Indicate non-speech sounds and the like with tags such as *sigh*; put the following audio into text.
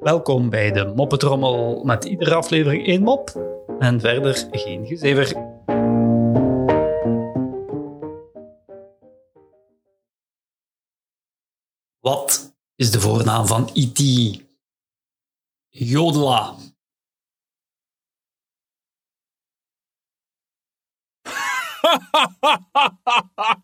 Welkom bij de Moppetrommel met iedere aflevering één mop en verder geen gezever. Wat is de voornaam van E.T.? Jodela. *laughs*